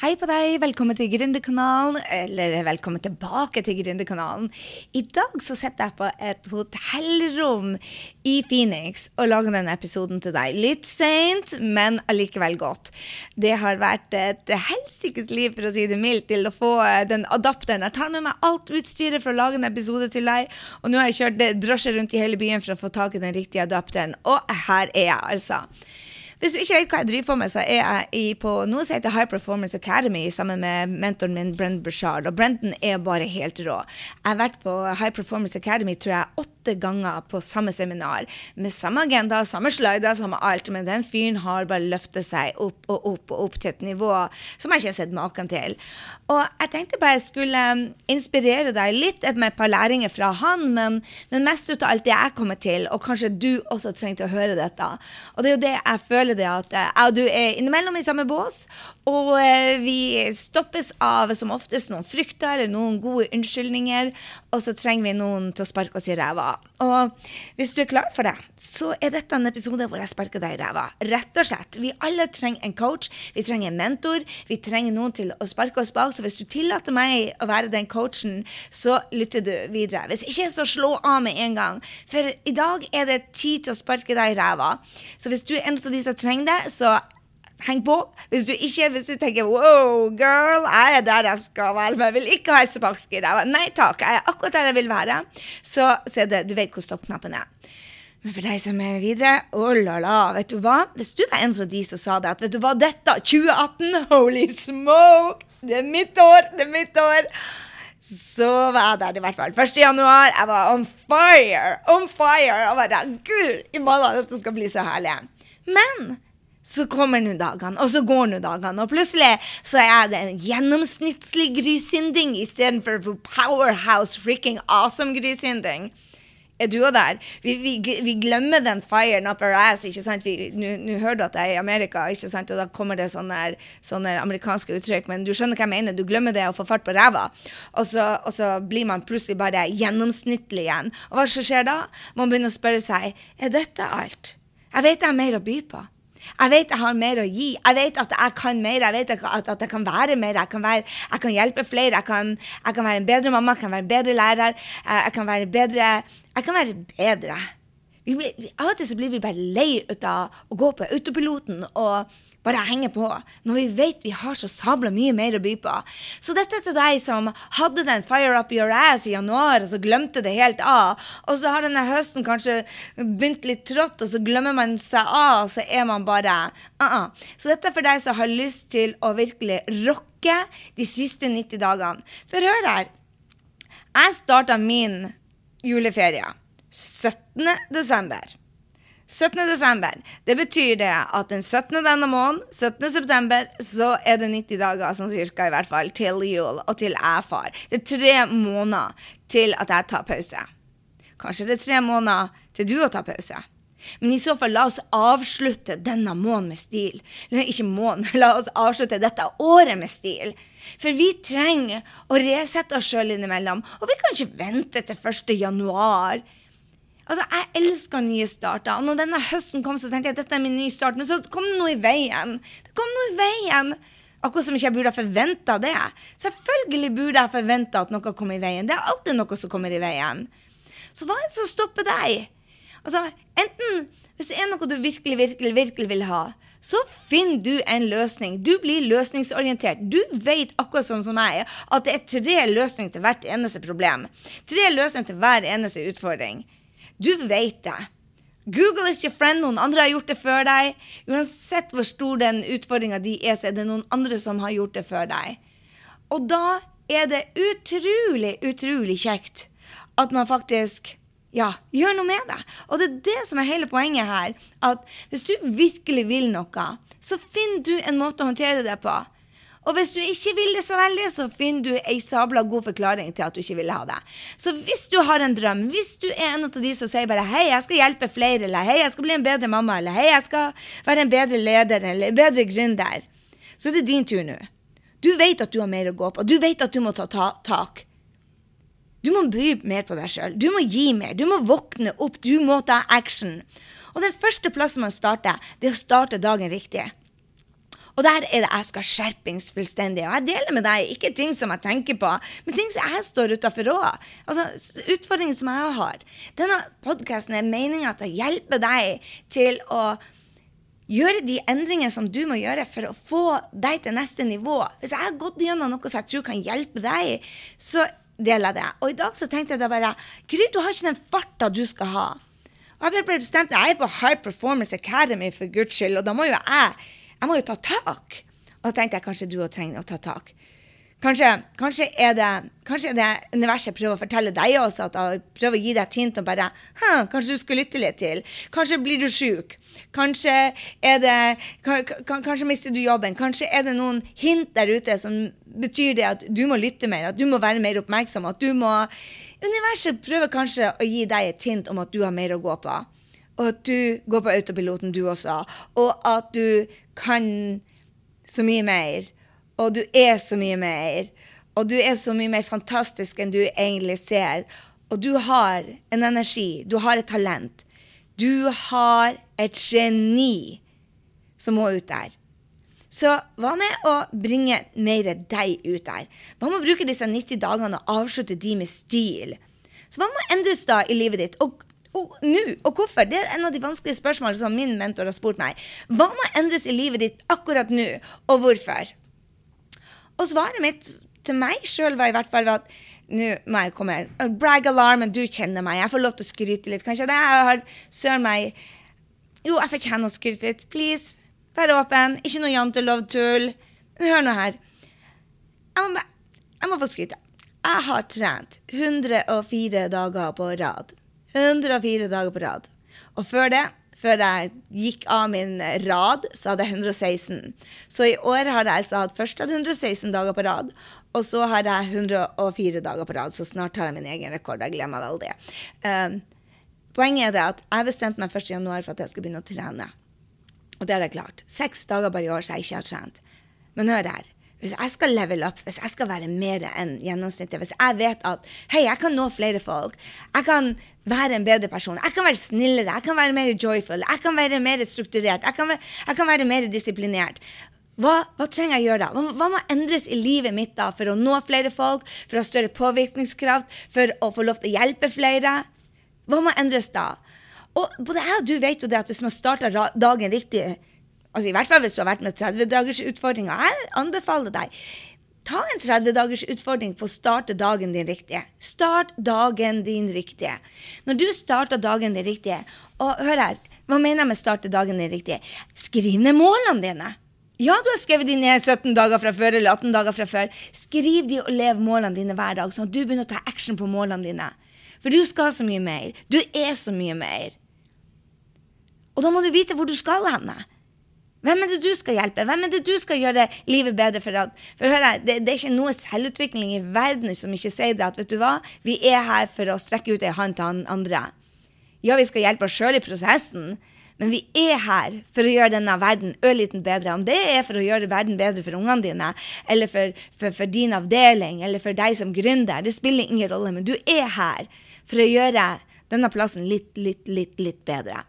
Hei på deg, velkommen til Gründerkanalen, eller velkommen tilbake til Gründerkanalen. I dag så sitter jeg på et hotellrom i Phoenix og lager denne episoden til deg. Litt seint, men allikevel godt. Det har vært et helsikes liv, for å si det mildt, til å få den adapteren. Jeg tar med meg alt utstyret for å lage en episode til deg, og nå har jeg kjørt drosje rundt i hele byen for å få tak i den riktige adapteren, og her er jeg altså. Hvis du ikke vet hva jeg driver på med, så er jeg på noe som heter High Performance Academy sammen med mentoren min Brendan Bushard. Og Brendan er bare helt rå. Jeg har vært på High Performance Academy tror jeg, åtte ganger på samme seminar. Med samme agenda, samme slider, samme alt. Men den fyren har bare løftet seg opp og opp og opp til et nivå som jeg ikke har sett maken til. Og jeg tenkte bare jeg skulle um, inspirere deg litt med et par læringer fra han, men, men mest ut av alt det jeg kommer til, og kanskje du også trengte å høre dette. Og det er jo det jeg føler føler det at jeg og du er innimellom i samme bås, og eh, vi stoppes av som oftest noen frykter eller noen gode unnskyldninger, og så trenger vi noen til å sparke oss i ræva. Og hvis du er klar for det, så er dette en episode hvor jeg sparker deg i ræva. Rett og slett. Vi alle trenger en coach, vi trenger en mentor, vi trenger noen til å sparke oss bak. Så hvis du tillater meg å være den coachen, så lytter du videre. Hvis ikke, så slå av med en gang. For i dag er det tid til å sparke deg i ræva. Så hvis du er en av de som trenger det, så heng på. Hvis du ikke hvis du tenker 'wow, girl, jeg er der jeg skal være', men jeg vil ikke ha et spark i ræva. Nei takk, jeg er akkurat der jeg vil være. Så, så det, du vet hvor stoppknappen er. Men for deg som er videre, oh la la, vet du hva? Hvis du var en av de som sa det, at vet du hva, dette, 2018, holy smoke, det er mitt år, det er mitt år. Så var jeg der i hvert fall. 1. januar, jeg var on fire, on fire. Og bare, gud, i morgen dette skal bli så herlig. Men så kommer nå dagene, og så går nå dagene, og plutselig så er det en gjennomsnittlig grysynding istedenfor powerhouse freaking awesome grysynding. Er du òg der? Vi, vi, vi, glemmer den firen up our ass. ikke sant? Nå hører du at jeg er i Amerika, ikke sant? og da kommer det sånne, sånne, amerikanske uttrykk. Men du skjønner hva jeg mener. Du glemmer det å få fart på ræva. Og så, og så blir man plutselig bare gjennomsnittlig igjen. Og hva skjer da? Man begynner å spørre seg er dette alt. Jeg vet jeg har mer å by på. Jeg vet jeg har mer å gi. Jeg vet at jeg kan mer. Jeg vet at, at jeg kan være mer. Jeg kan, være, jeg kan hjelpe flere. Jeg kan, jeg kan, være en bedre mamma, jeg kan være en bedre lærer. Eh, jeg kan være bedre Jeg kan være bedre. Av og til så blir vi bare lei ut av å gå på autopiloten og bare henge på, når vi vet vi har så sabla mye mer å by på. Så dette er til deg som hadde den fire up your ass i januar, og så glemte det helt av. Og så har denne høsten kanskje begynt litt trått, og så glemmer man seg av, og så er man bare uh -uh. Så dette er for deg som har lyst til å virkelig rocke de siste 90 dagene. For hør her. Jeg starta min juleferie 17. desember. 17. desember. Det betyr det at den 17. denne måneden, 17. september, så er det 90 dager sånn cirka i hvert fall til jul og til jeg far. Det er tre måneder til at jeg tar pause. Kanskje det er tre måneder til du å ta pause. Men i så fall, la oss avslutte denne måneden med stil. Ikke måneden, la oss avslutte dette året med stil. For vi trenger å resette oss sjøl innimellom. Og vi kan ikke vente til 1. januar. Altså, Jeg elsker nye starter. Og når denne høsten kom, så tenkte jeg at dette er min nye start. Men så kom det noe i veien. Det kom noe i veien. Akkurat som ikke jeg burde ha forventa det. Selvfølgelig burde jeg forventa at noe kom i veien. Det er alltid noe som kommer i veien. Så hva er det som stopper deg? Altså, enten hvis det er noe du virkelig, virkelig, virkelig vil ha, så finner du en løsning. Du blir løsningsorientert. Du vet akkurat sånn som meg at det er tre løsninger til hvert eneste problem. Tre løsninger til hver eneste utfordring. Du vet det. Google is your friend. Noen andre har gjort det før deg. Uansett hvor stor den utfordringa di er, så er det noen andre som har gjort det før deg. Og da er det utrolig, utrolig kjekt at man faktisk ja, gjør noe med det. Og det er det som er hele poenget her. At hvis du virkelig vil noe, så finner du en måte å håndtere det på. Og hvis du ikke vil det så veldig, så finner du ei sabla god forklaring til at du ikke vil ha det. Så hvis du har en drøm, hvis du er en av de som sier bare 'hei, jeg skal hjelpe flere', eller 'hei, jeg skal bli en bedre mamma', eller 'hei, jeg skal være en bedre leder', eller en bedre gründer, så er det din tur nå. Du vet at du har mer å gå på. Du vet at du må ta, ta tak. Du må by mer på deg sjøl. Du må gi mer. Du må våkne opp. Du må ta action. Og den første plassen man starter, det er å starte dagen riktig. Og der er det jeg skal skjerpings fullstendig. Og jeg deler med deg ikke ting som jeg tenker på, men ting som jeg står utafor òg. Altså, utfordringer som jeg har. Denne podkasten er meninga til å hjelpe deg til å gjøre de endringene som du må gjøre for å få deg til neste nivå. Hvis jeg har gått gjennom noe som jeg tror kan hjelpe deg, så deler jeg det. Og i dag så tenkte jeg da bare Gry, du har ikke den farta du skal ha. Og jeg ble bestemt, jeg er på High Performance Academy for guds skyld, og da må jo jeg jeg må jo ta tak. Og da tenkte jeg kanskje du òg trenger å ta tak. Kanskje, kanskje, er det, kanskje, er det, universet prøver å fortelle deg også at prøver å gi deg et hint om bare Kanskje du skal lytte litt til. Kanskje blir du sjuk. Kanskje er det Kanskje mister du jobben. Kanskje er det noen hint der ute som betyr det at du må lytte mer, at du må være mer oppmerksom. at du må Universet prøver kanskje å gi deg et hint om at du har mer å gå på. Og at du går på autopiloten, du også. Og at du kan så mye mer og du er så mye mer. Og du er så mye mer fantastisk enn du egentlig ser. Og du har en energi. Du har et talent. Du har et geni som må ut der. Så hva med å bringe mer deg ut der? Hva med å bruke disse 90 dagene og avslutte de med stil? Så hva må endres da i livet ditt? Og og nå, og hvorfor? Det er en av de vanskelige spørsmålene som min mentor har spurt meg. Hva må endres i livet ditt akkurat nå, og hvorfor? Og svaret mitt til meg sjøl var i hvert fall at nå må jeg komme Brag alarmen, du kjenner meg. Jeg får lov til å skryte litt. Kanskje det jeg har søren meg Jo, jeg fortjener å skryte litt. Please, vær åpen. Ikke noe jantelov-tull. Hør nå her. Jeg må, jeg må få skryte. Jeg har trent 104 dager på rad. 104 dager på rad. Og før det før jeg gikk av min rad, så hadde jeg 116. Så i år har jeg altså hatt først hatt 116 dager på rad, og så har jeg 104 dager på rad. Så snart har jeg min egen rekord. Jeg glemmer vel det. Um, poenget er det at jeg bestemte meg 1.1. for at jeg skal begynne å trene. Og det har jeg klart. Seks dager bare i år så jeg ikke har trent. Men hør her. Hvis jeg skal level up, hvis jeg skal være mer enn gjennomsnittet, hvis jeg vet at hei, jeg kan nå flere folk, jeg kan være en bedre person, jeg kan være snillere, jeg kan være mer joyful, jeg kan være mer strukturert, jeg kan være, jeg kan være mer disiplinert. Hva, hva, trenger jeg å gjøre da? Hva, hva, må endres i livet mitt da for å nå flere folk, for å ha større påvirkningskraft, for å få lov til å hjelpe flere? Hva må endres da? Og både jeg og du vet jo det at hvis man starter dagen riktig, Altså I hvert fall hvis du har vært med 30-dagers utfordringer. Jeg anbefaler deg. Ta en 30-dagers utfordring på å starte dagen din riktig. Start dagen din riktig. Når du starter dagen din riktig Og hør her, hva mener jeg med starte dagen din riktig? Skriv ned målene dine. Ja, du har skrevet de ned 17 dager fra før eller 18 dager fra før. Skriv de og lev målene dine hver dag, sånn at du begynner å ta action på målene dine. For du skal så mye mer. Du er så mye mer. Og da må du vite hvor du skal henne. Hvem er det du skal hjelpe? Hvem er det du skal gjøre livet bedre for? For hør her, det, det, er ikke noe selvutvikling i verden som ikke sier det at vet du hva, vi er her for å strekke ut ei hånd til andre. Ja, vi skal hjelpe oss sjøl i prosessen, men vi er her for å gjøre denne verden ørliten bedre. Om det er for å gjøre verden bedre for ungene dine, eller for, for, for din avdeling, eller for deg som gründer, det spiller ingen rolle, men du er her for å gjøre denne plassen litt, litt, litt, litt bedre.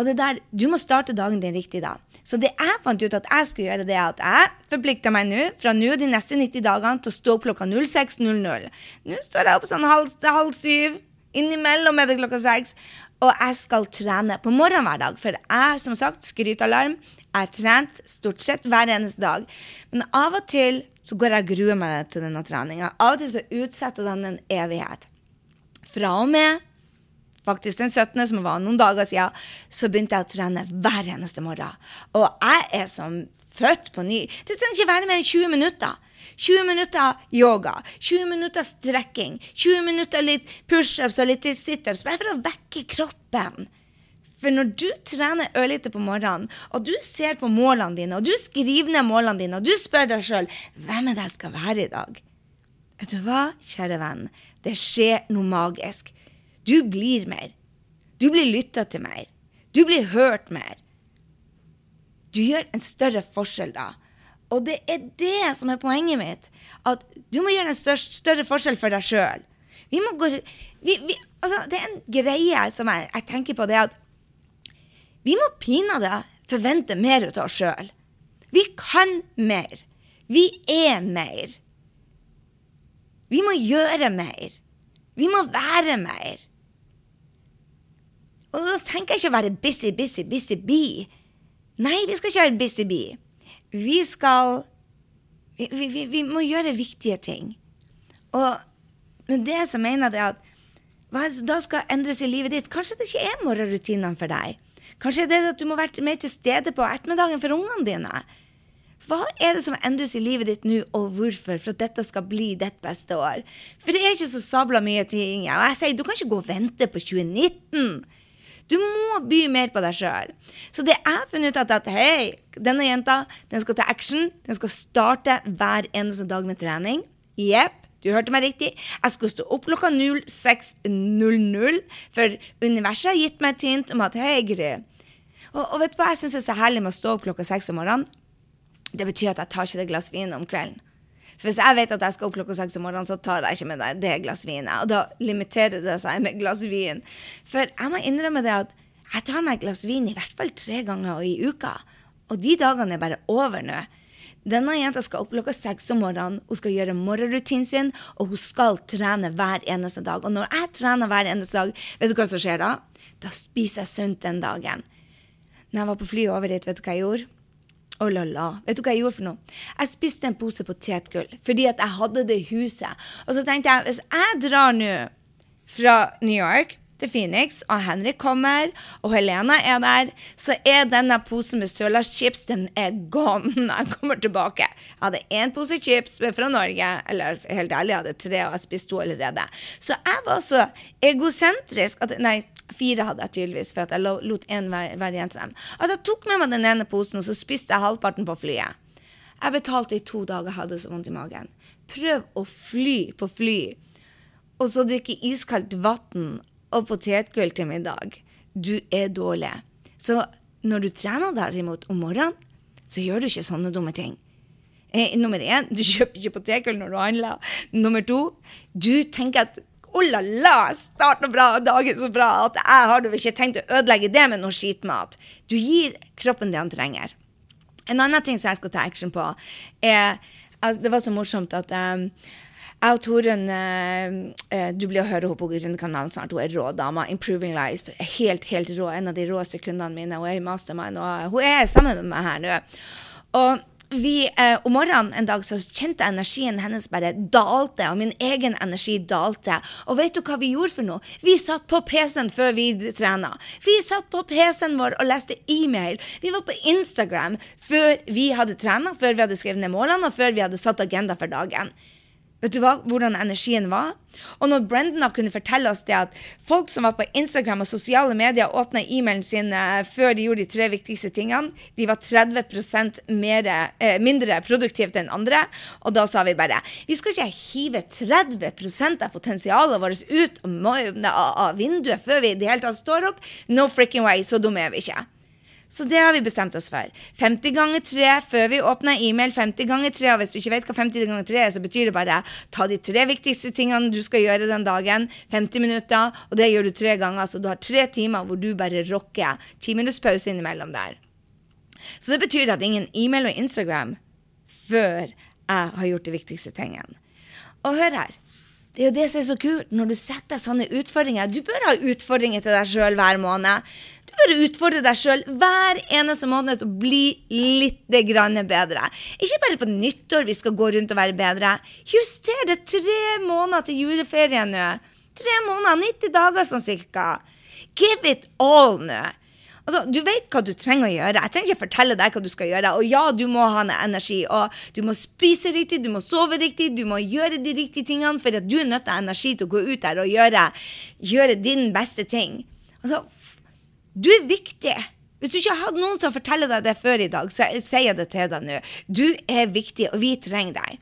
Og det der, Du må starte dagen din riktig da. Så det jeg fant ut at jeg skulle gjøre, det er at jeg forplikter meg nå fra nå de neste 90 dagene til å stå opp klokka 06.00. Nå står jeg opp sånn halv, halv syv. Innimellom er det klokka seks. Og jeg skal trene på morgenen hver dag. For jeg, som sagt, skrytealarm. Jeg har trent stort sett hver eneste dag. Men av og til så går jeg og gruer meg til denne treninga. Av og til så utsetter den en evighet. Fra og med faktisk den 17., som var noen dager siden, så begynte jeg å trene hver eneste morgen. Og jeg er som født på ny. Det trenger ikke være mer enn 20 minutter. 20 minutter yoga, 20 minutter strekking, 20 minutter litt pushups og litt situps, bare for å vekke kroppen. For når du trener ørlite på morgenen, og du ser på målene dine, og du skriver ned målene dine, og du spør deg sjøl hvem er det jeg skal være i dag Vet du hva, kjære venn? Det skjer noe magisk. Du blir mer. Du blir lytta til mer. Du blir hørt mer. Du gjør en større forskjell da. Og det er det som er poenget mitt. At du må gjøre en større, større forskjell for deg sjøl. Vi må gå vi, vi, altså, Det er en greie som jeg, jeg tenker på, det at vi må pinadø forvente mer ut av oss sjøl. Vi kan mer. Vi er mer. Vi må gjøre mer. Vi må være mer. Og da tenker jeg ikke å være busy, busy, busy bee. Nei, vi skal ikke være busy bee. Vi skal vi, vi, vi, må gjøre viktige ting. Og med det så mener jeg at hva er det da skal endres i livet ditt? Kanskje det ikke er morgenrutinene for deg. Kanskje det er at du må være mer til stede på ettermiddagen for ungene dine. Hva er det som endres i livet ditt nå, og hvorfor, for at dette skal bli ditt beste år? For det er ikke så sabla mye ting. Og jeg sier, du kan ikke gå og vente på 2019. Du må by mer på deg sjøl. Så det jeg har funnet ut, at hei, denne jenta den skal ta action. Den skal starte hver eneste dag med trening. Jepp. Du hørte meg riktig. Jeg skal stå opp klokka 06.00, for universet har gitt meg et hint om at hei, Gry. Og, og, vet du hva jeg syns er så herlig med å stå opp klokka seks om morgenen? Det betyr at jeg tar ikke det glass vin om kvelden. For hvis jeg vet at jeg skal opp klokka seks om morgenen, så tar jeg ikke med deg det glass vin. Og da limiterer det seg med glass vin. For jeg må innrømme det at jeg tar meg et glass vin i hvert fall tre ganger i uka. Og de dagene er bare over nå. Denne jenta skal opp klokka seks om morgenen, hun skal gjøre morgenrutinen sin, og hun skal trene hver eneste dag. Og når jeg trener hver eneste dag, vet du hva som skjer da? Da spiser jeg sunt den dagen. Når jeg var på flyet over hit, vet du hva jeg gjorde? Oh la la. Vet du hva jeg gjorde for noe? Jeg spiste en pose potetgull fordi at jeg hadde det i huset. Og så tenkte jeg hvis jeg drar nå fra New York til Phoenix, og Henrik kommer, og Helena er der, så er denne posen med Sørlandschips den er gone jeg kommer tilbake. Jeg hadde én pose chips fra Norge, eller helt ærlig, jeg hadde tre, og jeg spiste to allerede. Så jeg var så egosentrisk at Nei, Fire hadde jeg tydeligvis, for at jeg lot én være igjen til dem. At jeg tok med meg den ene posen, og så spiste jeg halvparten på flyet. Jeg betalte i to dager, hadde så vondt i magen. Prøv å fly på fly, og så drikke iskaldt vann og potetgull til middag. Du er dårlig. Så når du trener derimot om morgenen, så gjør du ikke sånne dumme ting. Eh, nummer én, du kjøper ikke potetgull når du handler. Nummer to, du tenker at oh la la, starta bra, dagen så bra at jeg har vel ikke tenkt å ødelegge det med noe skitmat. Du gir kroppen det han trenger. En annen ting som jeg skal ta action på, er altså, Det var så morsomt at um, jeg og Torunn uh, Du blir å høre henne på Gründerkanalen snart. Hun er rå dame. Improving Life. Helt, helt rå. En av de rå sekundene mine. Hun er i mastermind, og hun er sammen med meg her nå. Og vi, eh, om morgenen en dag så kjente energien hennes bare dalte, og min egen energi dalte. Og vet du hva vi gjorde for noe? Vi satt på PC-en før vi trena. Vi satt på PC-en vår og leste e-mail. Vi var på Instagram før vi hadde trena, før vi hadde skrevet ned målene, og før vi hadde satt agenda for dagen. Vet du hva, hvordan energien var? Og når Brendan kunne fortelle oss det at folk som var på Instagram og sosiale medier, åpna e-mailen sin eh, før de gjorde de tre viktigste tingene, de var 30 mer, eh, mindre produktivt enn andre. Og da sa vi bare vi skal ikke hive 30% av potensialet vårt ut av vinduet før vi i det hele tatt står opp. No freaking way, så dumme er vi ikke. Så det har vi bestemt oss for. 50 ganger 3 før vi åpner e-mail. 50 ganger 3, og hvis du ikke vet hva 50 ganger 3 er, så betyr det bare ta de tre viktigste tingene du skal gjøre den dagen. 50 minutter, og det gjør du tre ganger. Så du har tre timer hvor du bare rocker. Ti minutters pause innimellom der. Så det betyr at ingen e-mail og Instagram før jeg har gjort de viktigste tingene. Og hør her. Det er jo det som er så kult når du setter sånne utfordringer. Du bør ha utfordringer til deg sjøl hver måned. Du bør utfordre deg sjøl hver eneste måned til å bli litt bedre. Ikke bare på nyttår vi skal gå rundt og være bedre. Juster det tre måneder til juleferien nå. Tre måneder, 90 dager sånn cirka. Give it all nå. Altså, du vet hva du trenger å gjøre. Jeg trenger ikke fortelle deg hva du skal gjøre. Og ja, du må ha energi. Og du må spise riktig, du må sove riktig, du må gjøre de riktige tingene. For at du er nødt til energi til å gå ut der og gjøre, gjøre din beste ting. Altså, du er viktig. Hvis du ikke hatt noen til å fortelle deg det før i dag, så sier jeg det til deg nå. Du er viktig, og vi trenger deg.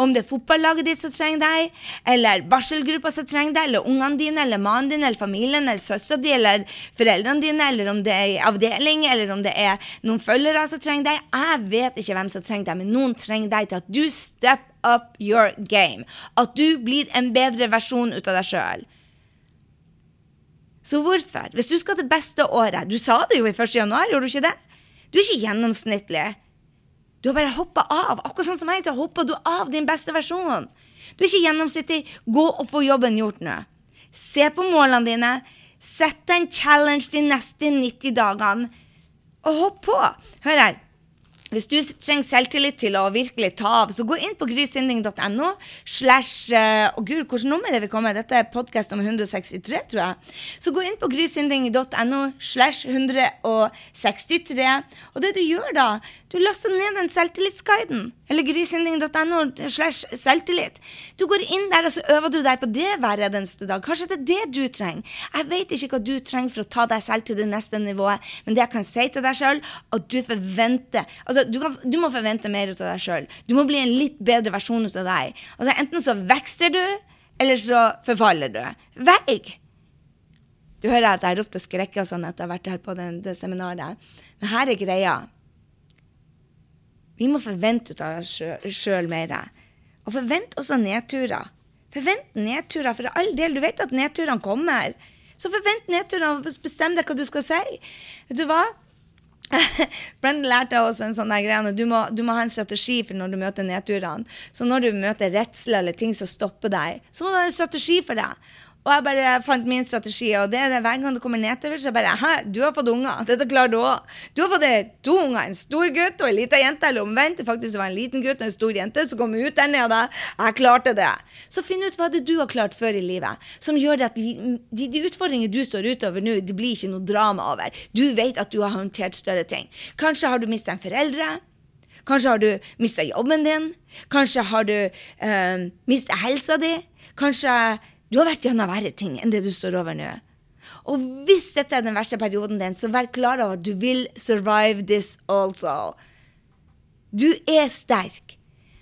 Om det er fotballaget ditt som trenger deg, eller barselgruppa som trenger deg, eller ungene dine, eller mannen din, eller familien, eller søstera di, eller foreldrene dine, eller om det er avdeling, eller om det er noen følgere som trenger deg. Jeg vet ikke hvem som trenger deg, men noen trenger deg til at du step up your game. At du blir en bedre versjon ut av deg sjøl. Så hvorfor? Hvis du skal det beste året Du sa det jo i 1. januar, gjorde du ikke det? Du er ikke gjennomsnittlig. Du har bare hoppa av. Akkurat sånn som meg, så hoppa du av din beste versjon. Du er ikke gjennomsnittlig. Gå og få jobben gjort nå. Se på målene dine. Sett en challenge de neste 90 dagene. Og hopp på. Hør her. Hvis du trenger selvtillit til å virkelig ta av, så gå inn på grysynding.no slash og Å gud, hvilket nummer er vi kommet? Dette er podkast om 163, tror jeg. Så gå inn på grysynding.no slash 163. Og det du gjør da, du laster ned den selvtillitsguiden. Eller grysynding.no slash selvtillit. Du går inn der, og så øver du deg på det hver eneste dag. Kanskje det er det du trenger. Jeg vet ikke hva du trenger for å ta deg selv til det neste nivået, men det jeg kan si til deg sjøl, at du forventer altså du, kan, du, må forvente mer ut av deg sjøl. Du må bli en litt bedre versjon ut av deg. Altså, enten så vokser du, eller så forfaller du. Velg! Du hører at jeg ropte og sånn etter å ha vært her på det, det seminaret. Men her er greia. Vi må forvente ut av oss sjøl mer. Og forvent også nedturer. Forvent nedturer, for all del. Du vet at nedturene kommer. Så forvent nedturene, og bestem deg hva du skal si. Vet du hva? Brendan lærte oss en sånn greie. Du du må ha en strategi for når du møter nedturene. Så når du møter redsel eller ting som stopper deg, så må du ha en strategi for det. Og jeg bare fant min strategi, og det er det hver gang det kommer nedover, så bare Hæ, du har fått unger. Dette klarer du òg. Du har fått to unger, en stor gutt og en liten jente, eller omvendt. Det faktisk var en liten gutt og en stor jente som kom ut der nede. Jeg klarte det. Så finn ut hva det du har klart før i livet, som gjør at de, de, utfordringene du står utover nå, det blir ikke noe drama over. Du vet at du har håndtert større ting. Kanskje har du mista en foreldre. Kanskje har du mista jobben din. Kanskje har du øh, mista helsa di. Kanskje du har vært gjennom verre ting enn det du står over nå. Og hvis dette er den verste perioden din, så vær klar over at du vil survive this also. Du er sterk.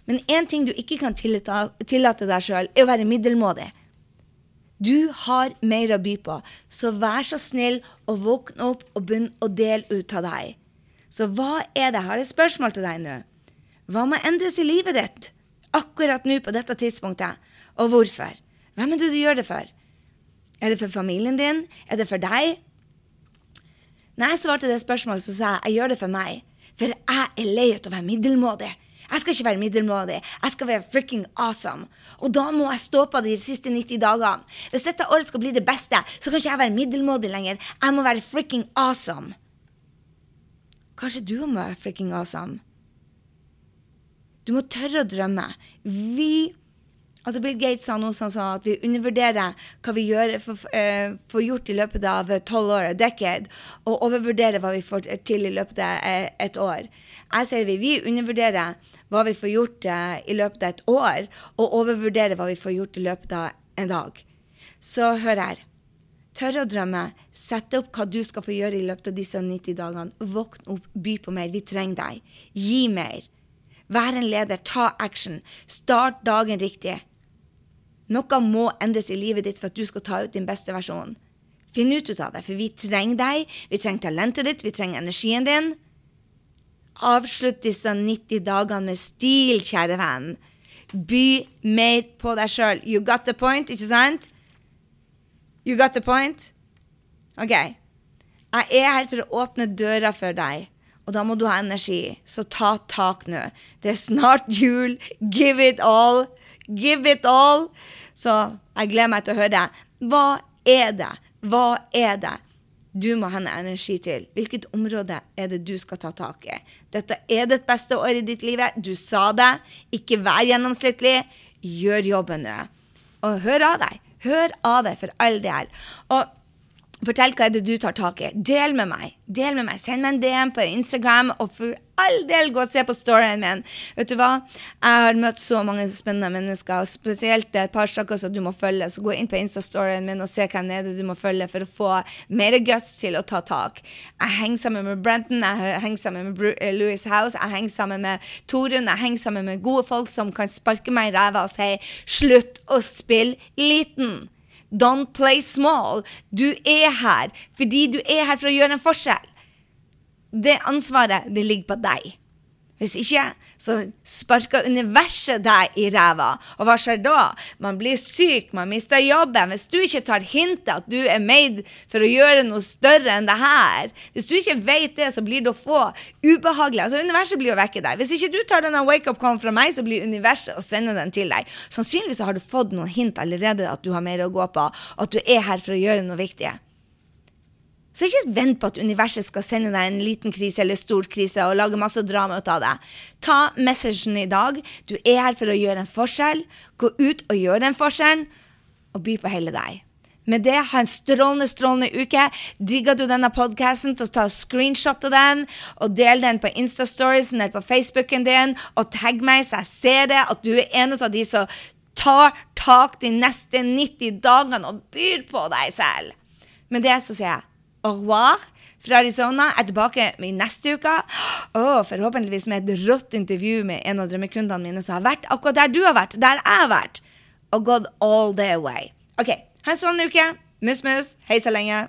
Men én ting du ikke kan tillate deg sjøl, er å være middelmådig. Du har mer å by på, så vær så snill og våkne opp og begynn å dele ut av deg. Så hva er det? Jeg har et spørsmål til deg nå. Hva må endres i livet ditt akkurat nå på dette tidspunktet, og hvorfor? Hvem er det du gjør det for? Er det for familien din? Er det for deg? Når jeg svarte det spørsmålet, så sa jeg jeg gjør det for meg. For jeg er lei av å være middelmådig. Jeg skal ikke være middelmådig. Jeg skal være freaking awesome. Og da må jeg stå på de siste 90 dagene. Hvis dette året skal bli det beste, så kan ikke jeg være middelmådig lenger. Jeg må være freaking awesome. Kanskje du må være freaking awesome? Du må tørre å drømme. Vi Altså Bill Gates sa noe sånn at vi undervurderer hva vi gjør, får, uh, får gjort i løpet av tolv år, decade, og overvurderer hva vi får til i løpet av eh, et år. Jeg sier vi, vi undervurderer hva vi får gjort i løpet av et år, og overvurderer hva vi får gjort i løpet av en dag. Så hør her. Tør å drømme. Sette opp hva du skal få gjøre i løpet av disse 90 dagene. Våkn opp, by på mer. Vi trenger deg. Gi mer. Vær en leder. Ta action. Start dagen riktig. Noe må endres i livet ditt for at du skal ta ut din beste versjon. Finn ut av det, for vi trenger deg, vi trenger talentet ditt, vi trenger energien din. Avslutt disse 90 dagene med stil, kjære venn. By mer på deg sjøl. You got the point, ikke sant? You got the point? OK. Jeg er her for å åpne døra for deg, og da må du ha energi. Så ta tak nå. Det er snart jul. Give it all. Give it all. Så jeg gleder meg til å høre. Hva er det? Hva er det du må hende energi til? Hvilket område er det du skal ta tak i? Dette er ditt beste år i ditt liv. Du sa det. Ikke vær gjennomsnittlig. Gjør jobben nå. Og hør av deg. Hør av deg, for all del. Og Fortell hva er det du tar tak i. Del med meg. Del med meg. Send meg en DM på Instagram, og for all del gå og se på storyen min. Vet du hva? Jeg har møtt så mange spennende mennesker, spesielt et par stykker som du må følge. Så gå inn på Insta-storyen min og se hvem det er du må følge for å få mer guts til å ta tak. Jeg henger sammen med Brenton, jeg henger sammen med eh, Louis House, jeg henger sammen med Torunn, jeg henger sammen med gode folk som kan sparke meg i ræva og si 'slutt å spille liten'. Don't play small. Du er her fordi du er her for å gjøre en forskjell. Det ansvaret, det ligger på deg. Hvis ikke, så sparker universet deg i ræva. Og hva skjer da? Man blir syk, man mister jobben. Hvis du ikke tar hintet at du er made for å gjøre noe større enn det her, hvis du ikke vet det, så blir det å få ubehagelig. Altså, universet blir å vekke deg. Hvis ikke du tar denne wake-up-callen fra meg, så blir universet å sende den til deg. Sannsynligvis har du fått noen hint allerede at du har mer å gå på, og at du er her for å gjøre noe viktig. Så ikke vent på at universet skal sende deg en liten krise eller stor krise og lage masse drama ut av det. Ta messagen i dag. Du er her for å gjøre en forskjell. Gå ut og gjør den forskjellen, og by på hele deg. Med det, ha en strålende, strålende uke. Digger du denne podkasten, så ta screenshot av den og del den på Instastoriesen eller på Facebooken din, og tagg meg så jeg ser det, at du er en av de som tar tak de neste 90 dagene og byr på deg selv. Med det så sier jeg au revoir fra Arizona. Jeg er tilbake i neste uke. Oh, forhåpentligvis med et rått intervju med en av drømmekundene mine som har vært akkurat der du har vært, der jeg har vært, og gått all the way. OK, ha en strålende uke. Mus-mus. Hei så lenge.